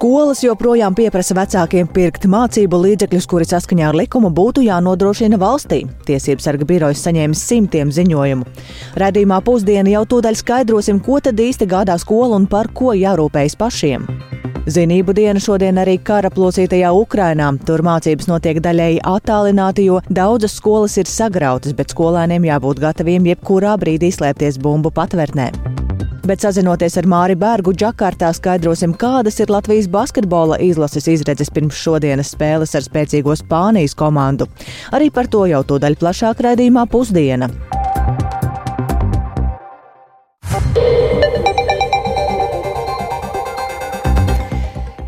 Skolas joprojām pieprasa vecākiem pirkt mācību līdzekļus, kuri saskaņā ar likumu būtu jānodrošina valstī. Tiesības sarga birojas saņēmis simtiem ziņojumu. Radījumā pusdiena jau tūdaļ skaidrosim, ko tad īsti gādā skola un par ko jārūpējas pašiem. Zinību diena šodien arī kara plosītajā Ukrainā. Tur mācības notiek daļēji attālināti, jo daudzas skolas ir sagrautas, bet skolēniem jābūt gataviem jebkurā brīdī slēpties bumbu patvērtnē bet sazinoties ar Māri Bērgu Džakartā skaidrosim, kādas ir Latvijas basketbola izlases izredzes pirms šodienas spēles ar spēcīgo Spānijas komandu. Arī par to jau tūdaļ plašāk raidījumā pusdiena.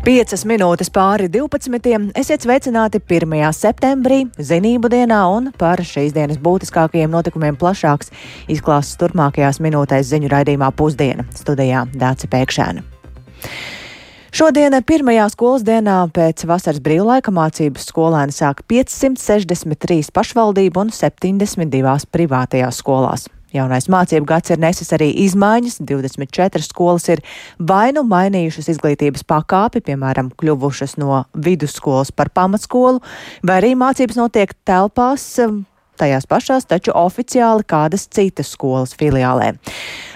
Piecas minūtes pāri 12. Esiet sveicināti 1. septembrī, zinību dienā, un par šīs dienas būtiskākajiem notikumiem plašāks izklāsts turpmākajās minūtēs ziņu raidījumā pusdiena studijā Dāca Pēkšēna. Šodien, pirmajā skolas dienā pēc vasaras brīvlaika mācības skolēni sāk 563 pašvaldību un 72 privātajās skolās. Jaunais mācību gads ir nesis arī izmaiņas. 24 skolas ir vai nu mainījušas izglītības pakāpi, piemēram, kļuvušas no vidusskolas par pamatskolu, vai arī mācības notiek telpās tajās pašās, taču oficiāli kādas citas skolas filiālē.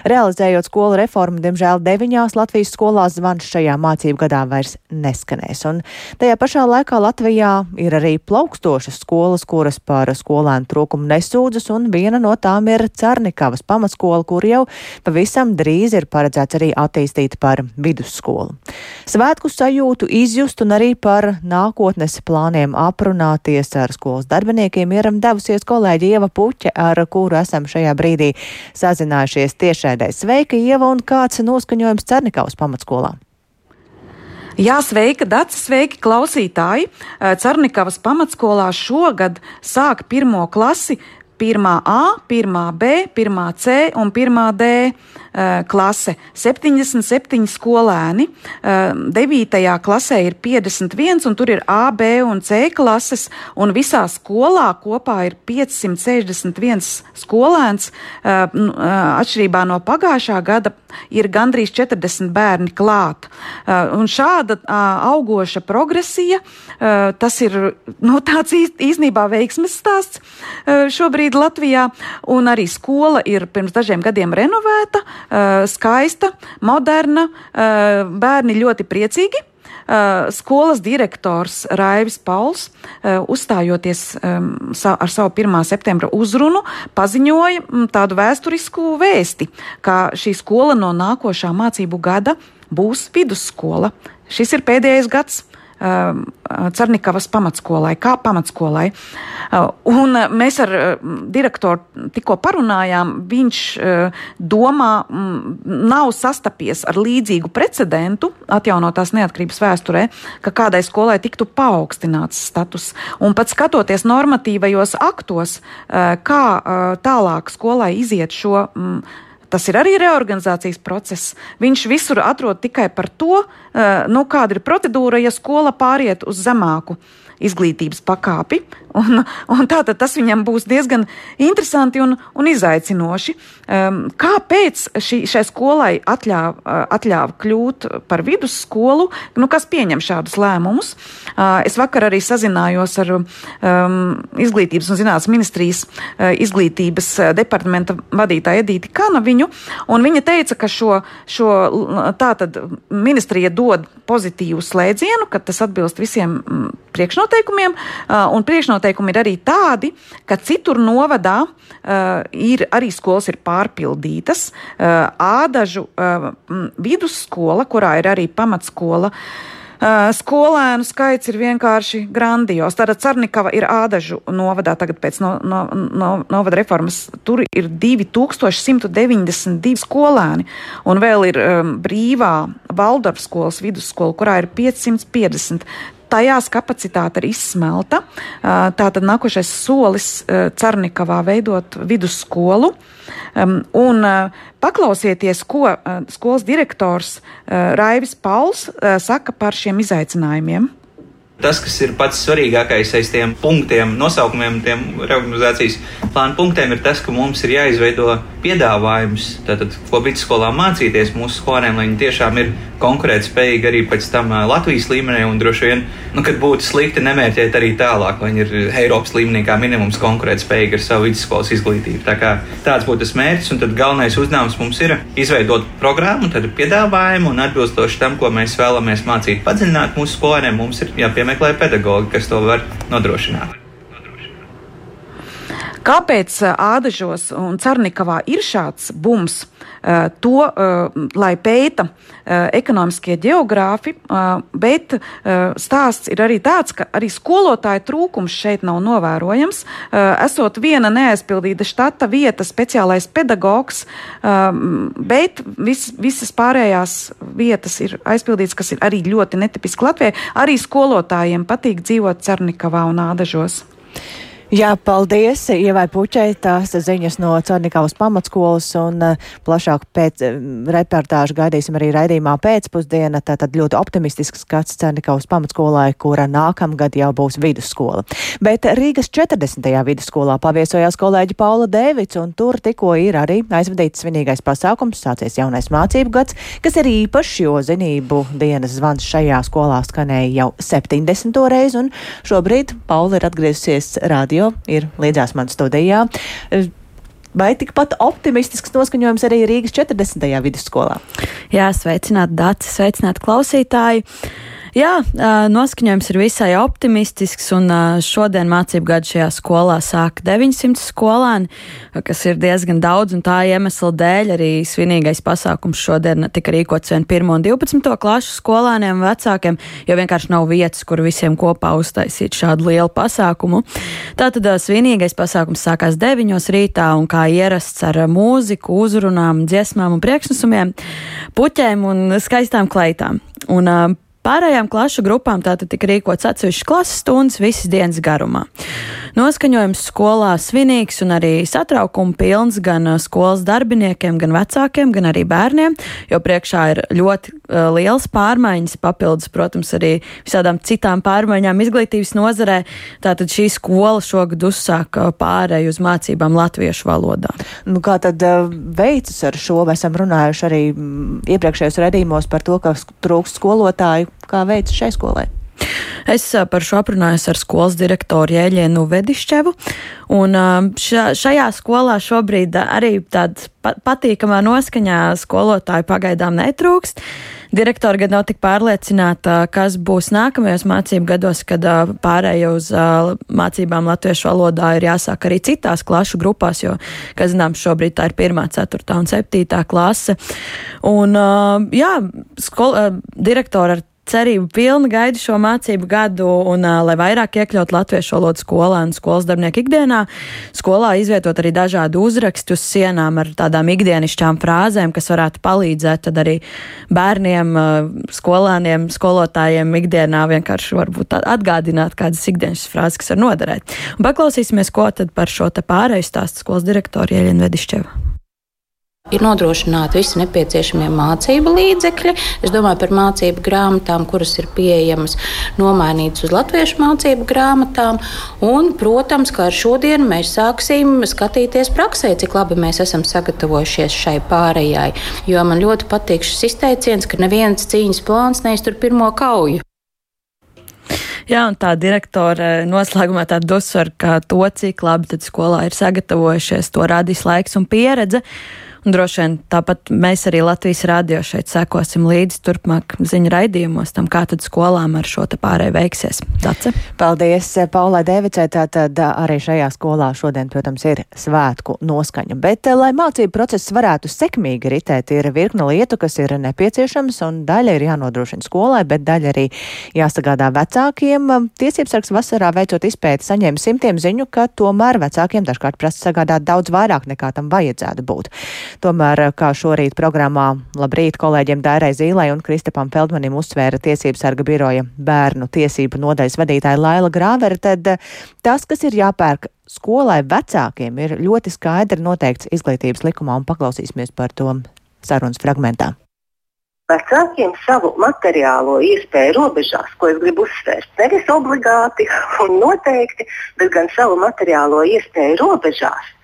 Realizējot skolu reformu, diemžēl deviņās Latvijas skolās zvans šajā mācību gadā vairs neskanēs. Un tajā pašā laikā Latvijā ir arī plaukstošas skolas, kuras par skolēnu trūkumu nesūdzas, un viena no tām ir Cernikavas pamatskola, kur jau pavisam drīz ir paredzēts arī attīstīt par vidusskolu. Svētku sajūtu izjust un arī par nākotnes plāniem aprunāties ar skolas darbiniekiem ir devusies kolēģi Ieva Puķe, ar kuru esam šajā brīdī sazinājušies tiešraidē. Sveika, Ieva, un kāds noskaņojums Cernikavas pamatskolā? Jā, sveika, Dārts, sveiki, klausītāji! Cernikavas pamatskolā šogad sāk pirmo klasi 1A, 1B, 1C un 1D Eh, klase, 77 skolēni, 9. Eh, klasē ir 51, un tur ir A, B un C klases, un visā skolā kopā ir 561 skolēns. Eh, atšķirībā no pagājušā gada ir gandrīz 40 bērni klāt. Un šāda augoša progresija, tas ir nu, tāds īstenībā veiksmes stāsts šobrīd Latvijā, un arī skola ir pirms dažiem gadiem renovēta. Eh, skaista, moderna, eh, bērni ļoti priecīgi. Uh, skolas direktors Raivis Pauls, uzstājoties ar savu 1. septembra uzrunu, paziņoja um, tādu vēsturisku vēsti, ka šī skola no nākošā mācību gada būs vidusskola. Šis ir pēdējais gads Cernikavas pamatskolai, kā pamatskolai. Uh, un mēs ar uh, direktoru tikko parunājām, viņš uh, domā, mm, nav sastapies ar līdzīgu precedentu atjaunotās neatkarības vēsturē, ka kādai skolai tiktu paaugstināts status. Un pat skatoties normatīvajos aktos, kā tālāk skolai iziet šo mm, Tas ir arī reorganizācijas process. Viņš visur atrod tikai par to, eh, nu, kāda ir procedūra, ja skola pāriet uz zemāku izglītības pakāpi. Un, un tātad tas viņam būs diezgan interesanti un, un izaicinoši. Um, kāpēc šī, šai skolai atļāva, atļāva kļūt par vidusskolu? Nu, kas pieņem šādus lēmumus? Uh, es vakar arī sazinājos ar um, Izglītības un zinātnes ministrijas uh, izglītības departamenta vadītāju Edīti Kanaviņu, un viņa teica, ka šo, šo tātad ministrija dod pozitīvu slēdzienu, ka tas atbilst visiem priekšnoteikumiem, un priekšnoteikumi ir arī tādi, ka citur novadā ir arī skolas ir pārpildītas. Ādažu vidusskola, kurā ir arī pamatskola, skolēnu skaits ir vienkārši grandios. Tātad Cernikava ir ādažu novadā, tagad pēc no, no, no, novada reformas. Tur ir 2192 skolēni, un vēl ir um, brīvā Valdorf skolas vidusskola, kurā ir 550 tajās kapacitāte ir izsmelta. Tātad nākošais solis Cernikavā veidot vidusskolu. Un paklausieties, ko skolas direktors Raivis Pauls saka par šiem izaicinājumiem. Tas, kas ir pats svarīgākais aiz tiem punktiem, nosaukumiem, tiem reorganizācijas plānu punktiem, ir tas, ka mums ir jāizveido piedāvājums, tātad, ko vidusskolā mācīties mūsu skolēniem, lai viņi tiešām ir konkurētspējīgi arī pēc tam Latvijas līmenī un droši vien, nu, kad būtu slikti nemērķēt arī tālāk, lai viņi ir Eiropas līmenī kā minimums konkurētspējīgi ar savu vidusskolas izglītību. Tā kā tāds būtu tas mērķis, un tad galvenais uzdevums mums ir izveidot programmu, tad piedāvājumu un atbilstoši tam, ko mēs vēlamies mācīt, padziļināt mūsu skolēniem, mums ir jāpiemeklē pedagogi, kas to var nodrošināt. Kāpēc Ādažos un Cernikavā ir šāds bums? To, lai pēta ekonomiskie geogrāfi, bet stāsts ir arī tāds, ka arī skolotāju trūkums šeit nav novērojams. Esot viena neaizpildīta štata vieta, speciālais pedagogs, bet vis, visas pārējās vietas ir aizpildītas, kas ir arī ļoti netipiski Latvijai. Arī skolotājiem patīk dzīvot Cernikavā un Ādažos. Jā, paldies Ievai Puķei. Tās ziņas no Cernikavas pamatskolas un uh, plašāk pēc uh, reportāžu gaidīsim arī raidījumā pēcpusdiena. Tātad ļoti optimistisks skats Cernikavas pamatskolai, kura nākamgad jau būs vidusskola. Bet Rīgas 40. vidusskolā paviesojās kolēģi Paula Dēvids un tur tikko ir arī aizvadīts svinīgais pasākums, sācies jaunais mācību gads, kas ir īpašs, jo zinību dienas zvans šajā skolā skanēja jau 70. reizi un šobrīd Paula ir atgriezusies radio radio ir līdzās man studijā. Vai tikpat optimistisks noskaņojums arī Rīgas 40. vidusskolā? Jā, sveicināt Dācis, sveicināt klausītāji. Jā, noskaņojums ir visai optimistisks, un šodien mācību gadu šajā skolā sāk 900 skolēni, kas ir diezgan daudz, un tā iemesla dēļ arī svinīgais pasākums šodien tika rīkots vien 1 un 12 klašu skolēniem un vecākiem, jo vienkārši nav vietas, kur visiem kopā uztaisīt šādu lielu pasākumu. Tātad svinīgais pasākums sākās 9 rītā, un kā ierasts ar mūziku, uzrunām, dziesmām un priekšnesumiem, puķēm un skaistām kleitām. Un, Pārējām klašu grupām tātad tika rīkots atsevišķas klases stundas visas dienas garumā. Noskaņojums skolā svinīgs un arī satraukuma pilns gan uh, skolas darbiniekiem, gan vecākiem, gan arī bērniem, jo priekšā ir ļoti liels pārmaiņas, papildus, protams, arī visādām citām pārmaiņām izglītības nozarē. Tātad šī skola šogad uzsāka pārēju uz mācībām latviešu valodā. Nu, kā tad uh, veicas ar šo? Mēs esam runājuši arī mm, iepriekšējos redījumos par to, ka trūkst skolotāju kā veids šai skolai? Es par šo aprunājos ar skolas direktoru Jēļienu Vedišķevu, un ša, šajā skolā šobrīd arī tāda patīkamā noskaņā skolotāju pagaidām netrūkst. Direktori gan nav tik pārliecināta, kas būs nākamajos mācību gados, kad pārējo uz mācībām latviešu valodā ir jāsāk arī citās klašu grupās, jo, kā zinām, šobrīd tā ir 1, 4 un 7 klase. Un, jā, skol, direktori ar cerību pilni gaida šo mācību gadu, un, lai vairāk iekļaut latviešu valodu skolēnu skolas darbinieku ikdienā, skolā izvietot arī dažādu uzrakstu uz sienām ar tādām ikdienišķām frāzēm, kas varētu palīdzēt arī bērniem, skolēniem, skolotājiem ikdienā vienkārši varbūt atgādināt kādas ikdienas frāzes, kas var noderēt. Un paklausīsimies, ko tad par šo te pārēju stāsta skolas direktora Ieļina Vedišķeva. Ir nodrošināti visi nepieciešamie mācību līdzekļi. Es domāju par mācību grāmatām, kuras ir pieejamas, nomainītas uz latviešu mācību grāmatām. Un, protams, kā ar šodienu mēs sāksim skatīties praksē, cik labi mēs esam sagatavojušies šai pārējai. Jo man ļoti patīk šis izteiciens, ka neviens cīņas plāns neiztur pirmo kauju. Jā, un tā direktore noslēgumā tādu uzsver, ka to, cik labi skolā ir sagatavojušies, to radīs laiks un pieredze. Droši vien tāpat mēs arī Latvijas rādio šeit sekosim līdzi turpmāk ziņu raidījumos tam, kā tad skolām ar šo pārēju veiksies. Dace? Paldies Paulai Devicai. Tātad arī šajā skolā šodien, protams, ir svētku noskaņa. Bet, lai mācību process varētu sekmīgi ritēt, ir virkne lietu, kas ir nepieciešams, un daļa ir jānodrošina skolai, bet daļa arī jāsagādā vecākiem. Tiesības sargs vasarā veicot izpēti saņēma simtiem ziņu, ka tomēr vecākiem dažkārt prasa sagādāt daudz vairāk nekā tam vajadzētu būt. Tomēr, kā šorīt programmā Labrīt kolēģiem Dairai Zīlai un Kristapam Feldmanim uzsvēra tiesības sarga biroja bērnu tiesību nodaļas vadītāja Laila Grāvera, tad tas, kas ir jāpērk skolai vecākiem, ir ļoti skaidri noteikts izglītības likumā un paklausīsimies par to sarunas fragmentā. Vecākiem savu materiālo iespēju robežās, ko es gribu uzsvērt, nevis obligāti un noteikti, bet gan savu materiālo iespēju robežās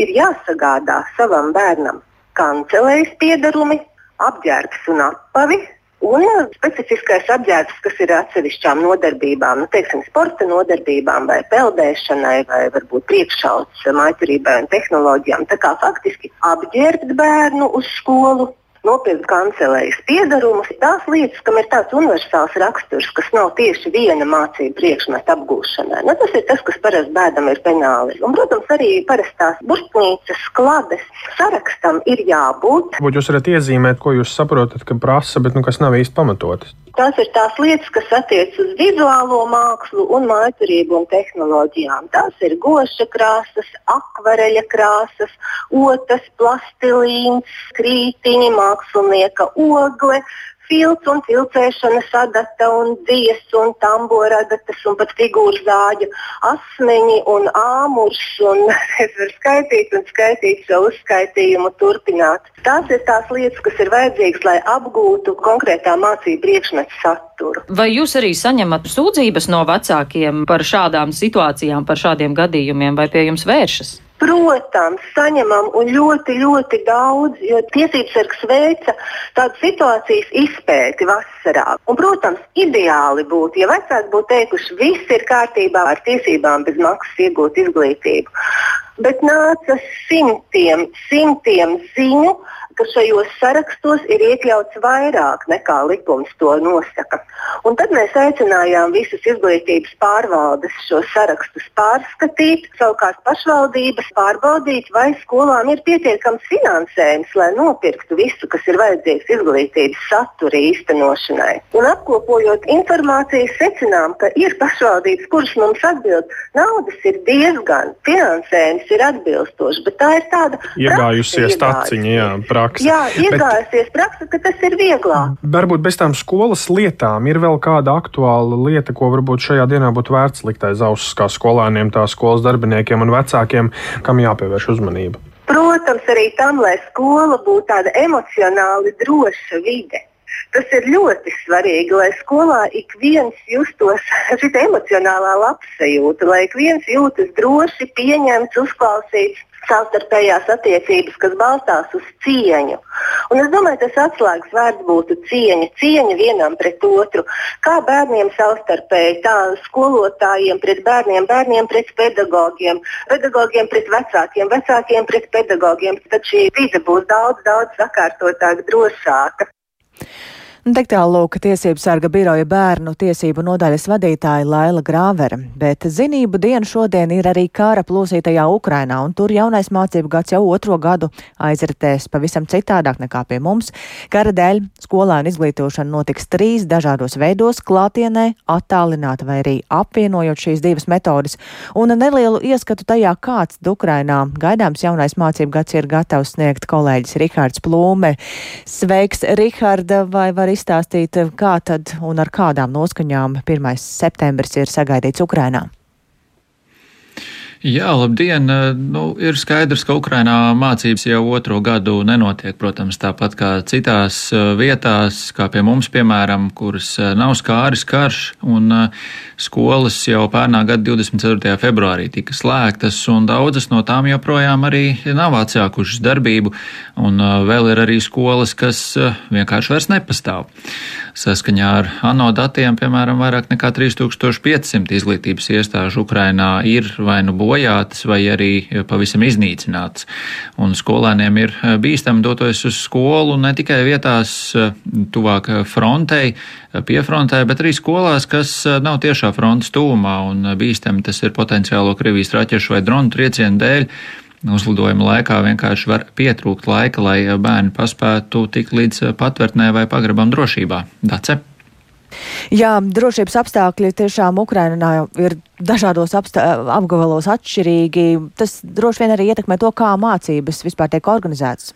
ir jāsagādā savam bērnam kancelējas piedarumi, apģērbs un apavi. Un specifiskais apģērbs, kas ir atsevišķām nodarbībām, nu, teiksim, sporta nodarbībām, vai peldēšanai, vai varbūt priekšauts maiturībai un tehnoloģijām. Tā kā faktiski apģērbt bērnu uz skolu nopirkt kancelējas piedarumus, tās lietas, kam ir tāds universāls raksturs, kas nav tieši viena mācību priekšmeta apgūšanai. Nu, tas ir tas, kas parasti bērnam ir penāli. Un, protams, arī parastās burtnīcas, klades sarakstam ir jābūt. Varbūt jūs varat iezīmēt, ko jūs saprotat, ka prasa, bet nu, kas nav īsti pamatotas. Tās ir tās lietas, kas attiecas uz vizuālo mākslu un mākslību un tehnoloģijām. Tās ir goša krāsas, akvareļa krāsas, otas, plastilīns, krītiņi, mākslinieka ogle, filts un filcēšanas adata un dzies un tambora adatas un pat figūru zāģu asmeņi un āmurs un es varu skaitīt un skaitīt šo uzskaitījumu turpināt. Tās ir tās lietas, kas ir vajadzīgas, lai apgūtu konkrētā mācību priekšmetu saturu. Vai jūs arī saņemat sūdzības no vecākiem par šādām situācijām, par šādiem gadījumiem, vai pie jums vēršas? Protams, saņemam un ļoti, ļoti daudz, jo tiesības sargs veica tādu situācijas izpēti vasarā. Un, protams, ideāli būtu, ja vecāki būtu teikuši, viss ir kārtībā ar tiesībām bez maksas iegūt izglītību. Bet nāca simtiem, simtiem ziņu, ka šajos sarakstos ir iekļauts vairāk nekā likums to nosaka. Un tad mēs aicinājām visas izglītības pārvaldes šos sarakstus pārskatīt, savukārt pašvaldības pārbaudīt, vai skolām ir pietiekams finansējums, lai nopirktu visu, kas ir vajadzīgs izglītības satura īstenošanai. Un apkopojot informāciju, secinām, ka ir pašvaldības, kuras mums atbild, naudas ir diezgan, finansējums ir atbilstošs, bet tā ir tāda iegājusies taciņa, jā, praksa praksa. Jā, iegājusies bet, praksa, ka tas ir vieglāk. Varbūt bez tām skolas lietām ir vēl kāda aktuāla lieta, ko varbūt šajā dienā būtu vērts likt aiz auss kā skolēniem, tā skolas darbiniekiem un vecākiem, kam jāpievērš uzmanība. Protams, arī tam, lai skola būtu tāda emocionāli droša vide. Tas ir ļoti svarīgi, lai skolā ik viens justos šī emocionālā labsajūta, lai ik viens jūtas droši, pieņemts, uzklausīts savstarpējās attiecības, kas balstās uz cieņu. Un es domāju, tas atslēgas vārds būtu cieņa, cieņa vienam pret otru. Kā bērniem savstarpēji, tā skolotājiem pret bērniem, bērniem pret pedagogiem, pedagogiem pret vecākiem, vecākiem pret pedagogiem. Tad šī vide būs daudz, daudz sakārtotāka, drošāka. Tik tālāk tiesību sarga biroja bērnu tiesību nodaļas vadītāja Laila Grāvere, bet zinību diena šodien ir arī kāra plosītajā Ukrainā, un tur jaunais mācību gads jau otro gadu aizritēs pavisam citādāk nekā pie mums. Kara dēļ skolēnu izglītošana notiks trīs dažādos veidos - klātienē, attālināti vai arī apvienojot šīs divas metodes, un nelielu ieskatu tajā, kāds Ukrainā gaidāms jaunais mācību gads ir gatavs sniegt kolēģis Rihards Plūme. Sveiks, Riharda, vai var izstāstīt, kā tad un ar kādām noskaņām 1. septembris ir sagaidīts Ukrainā? Jā, labdien! Nu, ir skaidrs, ka Ukrainā mācības jau otro gadu nenotiek, protams, tāpat kā citās vietās, kā pie mums, piemēram, kuras nav skāris karš, un skolas jau pērnā gada 24. februārī tika slēgtas, un daudzas no tām joprojām arī nav atsākušas darbību, un vēl ir arī skolas, kas vienkārši vairs nepastāv. Saskaņā ar ANO datiem, piemēram, vairāk nekā 3500 izglītības iestāžu Ukrainā ir vai nu bojātas, vai arī pavisam iznīcinātas. Un skolēniem ir bīstami doties uz skolu ne tikai vietās tuvāk frontei, piefrontē, bet arī skolās, kas nav tiešā frontes tūmā, un bīstami tas ir potenciālo Krievijas raķešu vai dronu triecienu dēļ uzlidojuma laikā vienkārši var pietrūkt laika, lai bērni paspētu tikt līdz patvērtnē vai pagrabam drošībā. Dace? Jā, drošības apstākļi tiešām Ukrainā ir dažādos apgabalos atšķirīgi. Tas droši vien arī ietekmē to, kā mācības vispār tiek organizētas.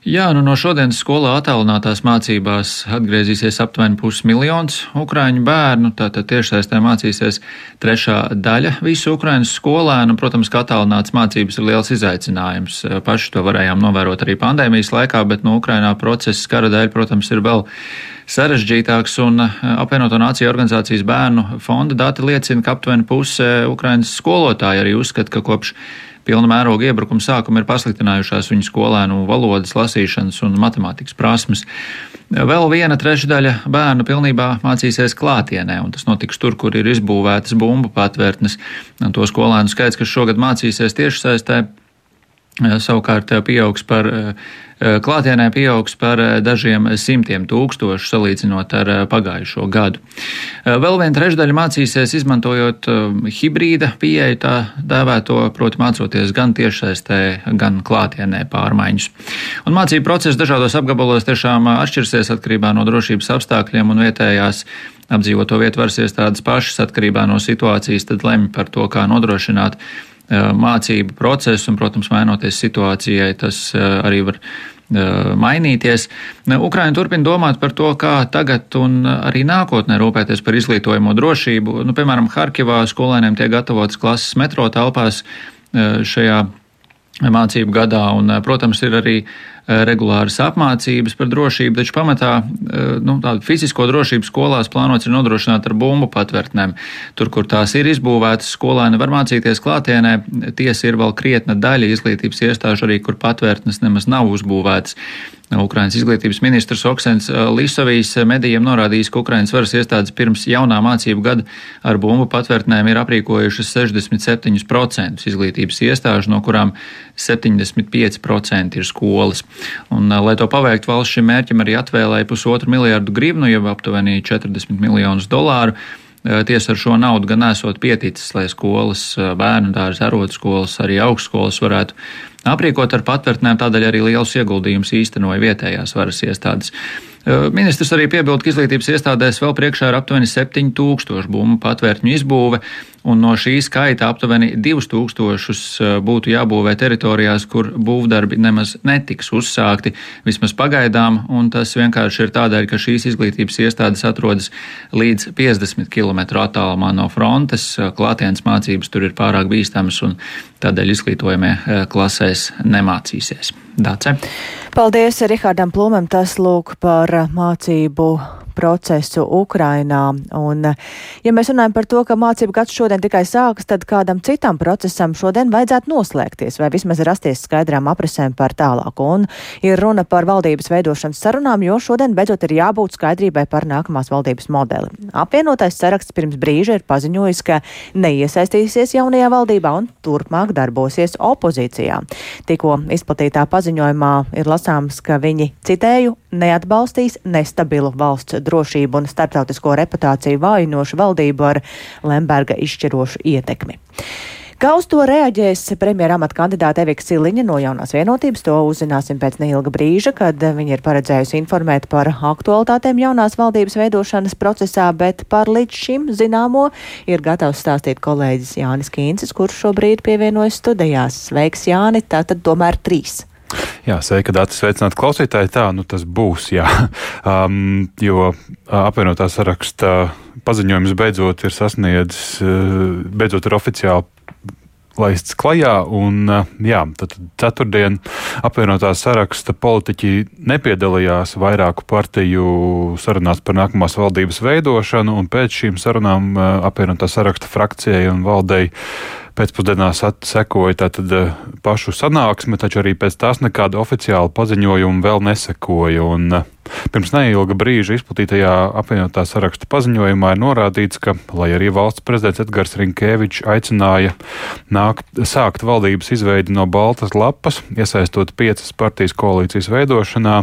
Jā, nu no šodienas skolā attālinātās mācībās atgriezīsies aptuveni pusmiljons ukrāņu bērnu. Tātad tiešsaistē mācīsies trešā daļa visu Ukraiņas skolēnu. Protams, ka attālināts mācības ir liels izaicinājums. Paši to varējām novērot arī pandēmijas laikā, bet no Ukrainā process kara dēļ, protams, ir vēl sarežģītāks, un apvienoto nāciju organizācijas bērnu fonda dati liecina, ka aptuveni puse Ukraiņas skolotāji arī uzskata, ka kopš pilna mēroga iebrukuma sākuma ir pasliktinājušās viņu skolēnu valodas, lasīšanas un matemātikas prasmes. Vēl viena trešdaļa bērnu pilnībā mācīsies klātienē, un tas notiks tur, kur ir izbūvētas bumbu patvērtnes. To skolēnu skaits, kas šogad mācīsies tiešsaistē, savukārt pieaugs par klātienē pieaugs par dažiem simtiem tūkstošu salīdzinot ar pagājušo gadu. Vēl viena trešdaļa mācīsies izmantojot hibrīda pieeju tā dēvēto, proti mācoties gan tiešsaistē, gan klātienē pārmaiņas. Un mācību process dažādos apgabalos tiešām atšķirsies atkarībā no drošības apstākļiem un vietējās apdzīvoto vietu varas iestādes pašas atkarībā no situācijas, tad lemj par to, kā nodrošināt mācību procesu, un, protams, mainoties situācijai, tas arī var mainīties. Ukraina turpina domāt par to, kā tagad un arī nākotnē rūpēties par izglītojumu drošību. Nu, piemēram, Harkivā skolēniem tiek gatavotas klases metro telpās šajā mācību gadā, un, protams, ir arī Eh, regulāras apmācības par drošību, taču pamatā eh, nu, tādu fizisko drošību skolās plānots ir nodrošināt ar bumbu patvērtnēm. Tur, kur tās ir izbūvētas, skolēni var mācīties klātienē. Tiesa ir vēl krietna daļa izglītības iestāžu arī, kur patvērtnes nemaz nav uzbūvētas. Ukrainas izglītības ministrs Oksens eh, Lisovijs medijiem norādījis, ka Ukrainas varas iestādes pirms jaunā mācību gada ar bumbu patvērtnēm ir aprīkojušas 67% izglītības iestāžu, no kurām 75% ir skolas. Un, lai to paveiktu, valsts šim mērķim arī atvēlēja pusotru miljardu grivnu, jau aptuveni 40 miljonus dolāru. Tiesa ar šo naudu gan nesot pieticis, lai skolas, bērnu dārza, arotskolas, arī augstskolas varētu aprīkot ar patvērtnēm, tādēļ arī liels ieguldījums īstenoja vietējās varas iestādes. Ministrs arī piebilda, ka izglītības iestādēs vēl priekšā ir aptuveni 7000 bumbu patvērtņu izbūve, un no šī skaita aptuveni 2000 būtu jābūvē teritorijās, kur būvdarbi nemaz netiks uzsākti, vismaz pagaidām, un tas vienkārši ir tādēļ, ka šīs izglītības iestādes atrodas līdz 50 km attālumā no frontes, klātienes mācības tur ir pārāk bīstamas, un tādēļ izglītojamie klasēs nemācīsies. Dāce. Paldies Rihardam Plumam, tas lūk par mācību procesu Ukrainā. Un, ja mēs runājam par to, ka mācību gads šodien tikai sākas, tad kādam citam procesam šodien vajadzētu noslēgties vai vismaz rasties skaidrām apresēm par tālāku. Un ir runa par valdības veidošanas sarunām, jo šodien beidzot ir jābūt skaidrībai par nākamās valdības modeli. Apvienotais saraksts pirms brīža ir paziņojis, ka neiesaistīsies jaunajā valdībā un turpmāk darbosies opozīcijā. Tikko izplatītā paziņojumā ir lasāms, ka viņi, citēju, neatbalstīs nestabilu valsts drošību un starptautisko reputāciju vājinošu valdību ar Lemberga izšķirošu ietekmi. Kā uz to reaģēs premjera amata kandidāte Evika Siliņa no jaunās vienotības, to uzzināsim pēc neilga brīža, kad viņa ir paredzējusi informēt par aktualitātēm jaunās valdības veidošanas procesā, bet par līdz šim zināmo ir gatavs stāstīt kolēģis Jānis Kīncis, kurš šobrīd pievienojas studijās. Sveiks, Jāni, tātad tomēr trīs. Jā, sveika, dati sveicināt klausītāji. Tā, nu tas būs, jā. Um, jo apvienotā saraksta paziņojums beidzot ir sasniedzis, beidzot ir oficiāli laists klajā. Un, jā, tad ceturtdien apvienotā saraksta politiķi nepiedalījās vairāku partiju sarunās par nākamās valdības veidošanu, un pēc šīm sarunām apvienotā saraksta frakcijai un valdei pēcpusdienā sekoja tātad eh, pašu sanāksme, taču arī pēc tās nekāda oficiāla paziņojuma vēl nesekoja. Un, uh, Pirms neilga brīža izplatītajā apvienotā saraksta paziņojumā ir norādīts, ka, lai arī valsts prezidents Edgars Rinkēvičs aicināja nākt, sākt valdības izveidi no baltas lapas, iesaistot piecas partijas koalīcijas veidošanā,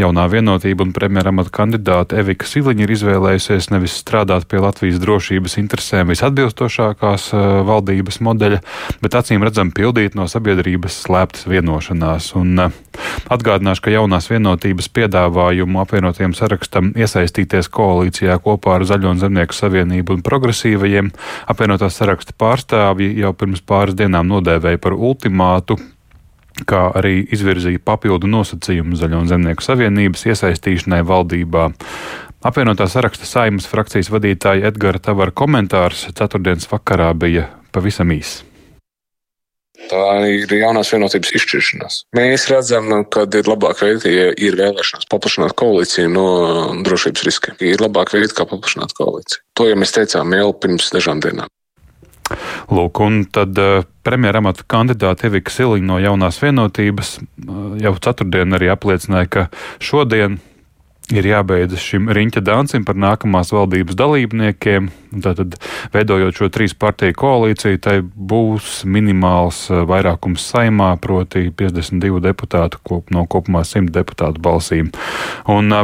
jaunā vienotība un premjeramata kandidāte Evika Siliņa ir izvēlējusies nevis strādāt pie Latvijas drošības interesēm visatbilstošākās uh, valdības modeļa, bet acīm redzam pildīt no sabiedrības slēptas vienošanās. Un, uh, atgādināšu, ka jaunās vienotības piedāvājumu apvienotiem sarakstam iesaistīties koalīcijā kopā ar Zaļo un Zemnieku savienību un progresīvajiem. Apvienotās saraksta pārstāvji jau pirms pāris dienām nodēvēja par ultimātu kā arī izvirzīja papildu nosacījumu Zaļo un Zemnieku savienības iesaistīšanai valdībā. Apvienotā saraksta saimas frakcijas vadītāja Edgara Tavara komentārs ceturtdienas vakarā bija pavisam īss. Tā ir jaunās vienotības izšķiršanās. Mēs redzam, ka ir labāk veidi, ja ir vēlēšanās paplašināt koalīciju no drošības riskiem. Ir labāk veidi, kā paplašināt koalīciju. To jau mēs teicām jau pirms dažām dienām. Lūk, un tad uh, premjeramata kandidāte Evika Siliņa no jaunās vienotības uh, jau ceturtdien arī apliecināja, ka šodien ir jābeidzas šim riņķa dancim par nākamās valdības dalībniekiem. Tātad, veidojot šo trīs partiju koalīciju, tai būs minimāls vairākums saimā, proti 52 deputātu kop, no kopumā 100 deputātu balsīm. Un,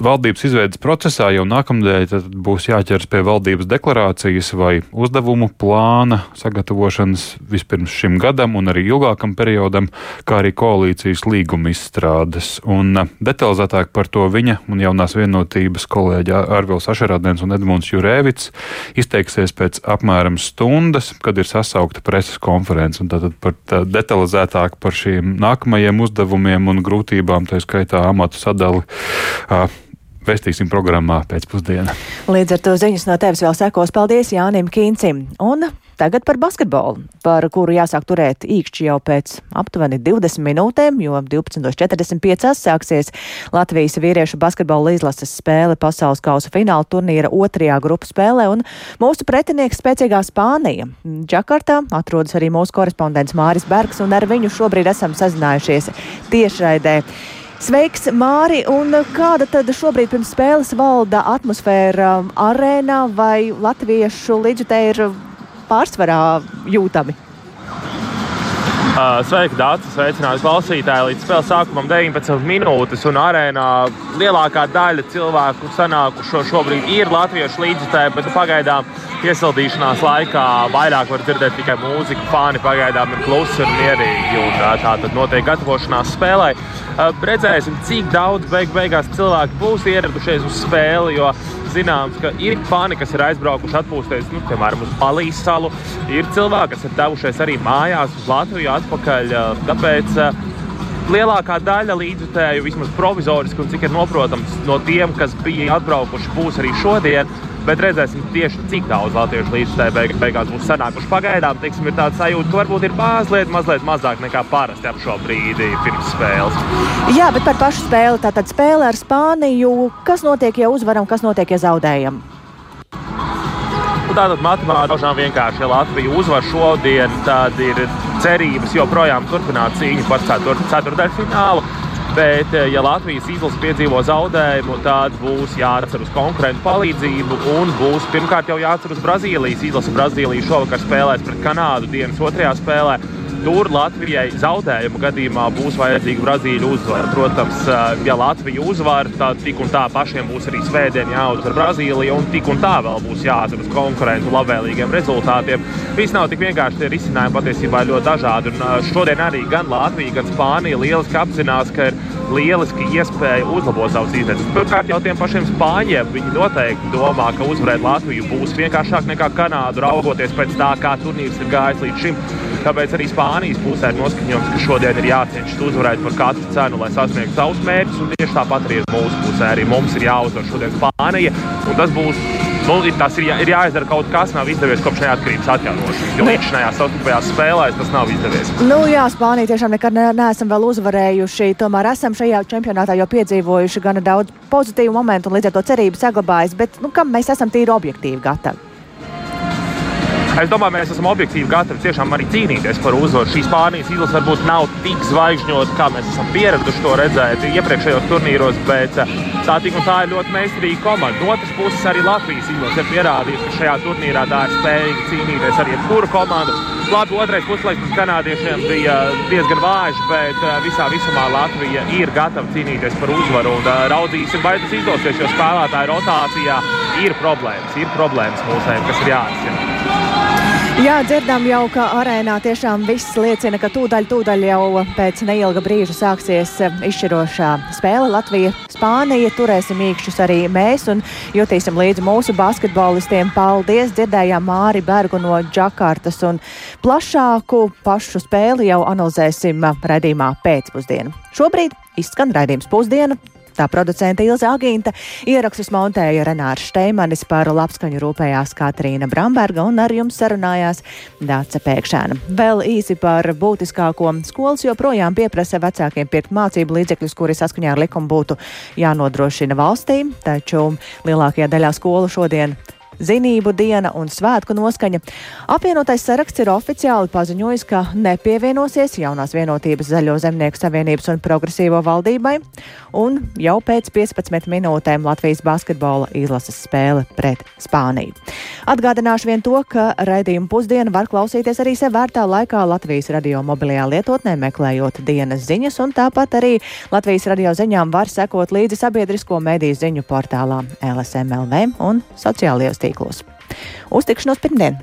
Valdības izveidas procesā jau nākamnedēļ būs jāķers pie valdības deklarācijas vai uzdevumu plāna sagatavošanas vispirms šim gadam un arī ilgākam periodam, kā arī koalīcijas līguma izstrādes. Un detalizētāk par to viņa un jaunās vienotības kolēģi Arvils Ašerādens un Edmunds Jurēvits izteiksies pēc apmēram stundas, kad ir sasaukta preses konference. Tātad par tā detalizētāk par šiem nākamajiem uzdevumiem un grūtībām, tā skaitā amatu sadali Vestīsim programmā pēcpusdienā. Līdz ar to ziņas no tevis vēl sekos. Paldies Jānim Kīncim. Un tagad par basketbolu, par kuru jāsāk turēt īkšķi jau pēc aptuveni 20 minūtēm, jo 12.45 sāksies Latvijas vīriešu basketbola izlases spēle pasaules kausa fināla turnīra otrajā grupu spēlē, un mūsu pretinieks spēcīgā Spānija. Džakartā atrodas arī mūsu korespondents Māris Bergs, un ar viņu šobrīd esam sazinājušies tiešraidē. Sveiks, Māri! Un kāda tad šobrīd pirms spēles valda atmosfēra arēnā vai latviešu līdzjutē ir pārsvarā jūtami? Uh, sveiki, Dārts! Sveicināti klausītāji! Līdz spēles sākumam 19 minūtes, un arēnā lielākā daļa cilvēku sanākušo šobrīd ir latviešu līdzjutēji, bet pagaidām iesildīšanās laikā vairāk var dzirdēt tikai mūziku. Fāni pagaidām ir klusi un mierīgi, un tā tad notiek gatavošanās spēlē. Redzēsim, cik daudz beig beigās cilvēki būs ieradušies uz spēli, jo zināms, ka ir fani, kas ir aizbraukuši atpūsties, nu, piemēram, uz Balijas salu. Ir cilvēki, kas ir devušies arī mājās uz Latviju atpakaļ. Tāpēc lielākā daļa līdzjutēju, vismaz provizoriski, un cik ir noprotams, no tiem, kas bija atbraukuši, būs arī šodien. Bet redzēsim tieši, cik daudz latviešu līdzstājā beig beigās būs sanākuši. Pagaidām tiksim, ir tāds sajūta, ka varbūt ir mazliet, mazliet mazāk nekā parasti ap šo brīdi pirms spēles. Jā, bet par pašu spēli. Tātad spēle ar Spāniju. Kas notiek, ja uzvaram, kas notiek, ja zaudējam? Nu, tātad matemātiski vienkārši, ja Latvija uzvar šodien, tad ir cerības joprojām turpināt cīņu par ceturdaļfinālu. Bet, ja Latvijas izlase piedzīvo zaudējumu, tad būs jāatcer uz konkurentu palīdzību un būs pirmkārt jau jāatcer uz Brazīlijas izlasi. Brazīlija šovakar spēlēs pret Kanādu dienas otrajā spēlē. Tur Latvijai zaudējuma gadījumā būs vajadzīga Brazīļu uzvara. Protams, ja Latvija uzvar, tad tik un tā pašiem būs arī svētdien jāuzvar Brazīlija, un tik un tā vēl būs jāatcer uz konkurentu labvēlīgiem rezultātiem. Viss nav tik vienkārši, tie risinājumi patiesībā ir ļoti dažādi. Un šodien arī gan Latvija, gan Spānija lieliski apzinās, ka ir lieliski iespēja uzlabot savus izdevumus. Pirmkārt, jau tiem pašiem spāņiem viņi noteikti domā, ka uzvarēt Latviju būs vienkāršāk nekā Kanādu, raugoties pēc tā, kā turnīrs ir gājis līdz šim. Tāpēc arī Spānijas pusē ir noskaņojums, ka šodien ir jācenšas uzvarēt par katru cenu, lai sasniegtu savus mērķus. Tieši tāpat arī ir mūsu pusē. Arī mums ir jāuzvar šodien Spānija. Tas būs Nu, tas ir, jā, ir jāizdara kaut kas, nav izdevies kopš neatkarības atjaunošanas. Jo līdz šajā savstarpējās spēlēs tas nav izdevies. Nu, jā, Spānija tiešām nekad ne, neesam vēl uzvarējuši. Tomēr esam šajā čempionātā jau piedzīvojuši gana daudz pozitīvu momentu un līdz ar to cerību saglabājis. Bet nu, kam mēs esam tīri objektīvi gatavi? Es domāju, mēs esam objektīvi gatavi tiešām arī cīnīties par uzvaru. Šī Spānijas izlase varbūt nav tik zvaigžņota, kā mēs esam pieraduši to redzēt iepriekšējos turnīros, bet eh, tā tik un tā ir ļoti meistarīga komanda. No otras puses, arī Latvijas izlase ir pierādījusi, ka šajā turnīrā tā ir spējīga cīnīties ar jebkuru komandu. Labi, otrais puslaiks kanādiešiem bija diezgan vājš, bet eh, visā visumā Latvija ir gatava cīnīties par uzvaru. Un, raudzīsim, vai tas izdosies, jo spēlētāju rotācijā ir problēmas, ir problēmas mūsējiem, kas ir jāatrisina. Jā, dzirdam jau, ka arēnā tiešām viss liecina, ka tūdaļ, tūdaļ jau pēc neilga brīža sāksies izšķirošā spēle Latvija. Spānija turēsim īkšķus arī mēs un jutīsim līdzi mūsu basketbolistiem. Paldies! Dzirdējām Māri Bergu no Džakartas un plašāku pašu spēli jau analizēsim redzījumā pēcpusdienu. Šobrīd izskan raidījums pusdiena. Tā producente Ilza Agīnta ierakstus montēja Renārs Šteimanis par labskaņu rūpējās Katrīna Bramberga un ar jums sarunājās Dāca Pēkšēna. Vēl īsi par būtiskāko skolas joprojām pieprasa vecākiem pirkt mācību līdzekļus, kuri saskaņā ar likumu būtu jānodrošina valstī, taču lielākajā daļā skolu šodien zinību diena un svētku noskaņa. Apvienotais saraksts ir oficiāli paziņojis, ka nepievienosies jaunās vienotības Zaļo zemnieku savienības un progresīvo valdībai, un jau pēc 15 minūtēm Latvijas basketbola izlases spēle pret Spāniju. Atgādināšu vien to, ka raidījumu pusdienu var klausīties arī sev vērtā laikā Latvijas radio mobilajā lietotnē, meklējot dienas ziņas, un tāpat arī Latvijas radio ziņām var sekot līdzi sabiedrisko mediju ziņu portālā LSMLV un sociālajos tīklos. Uz tikšanos pirmdien!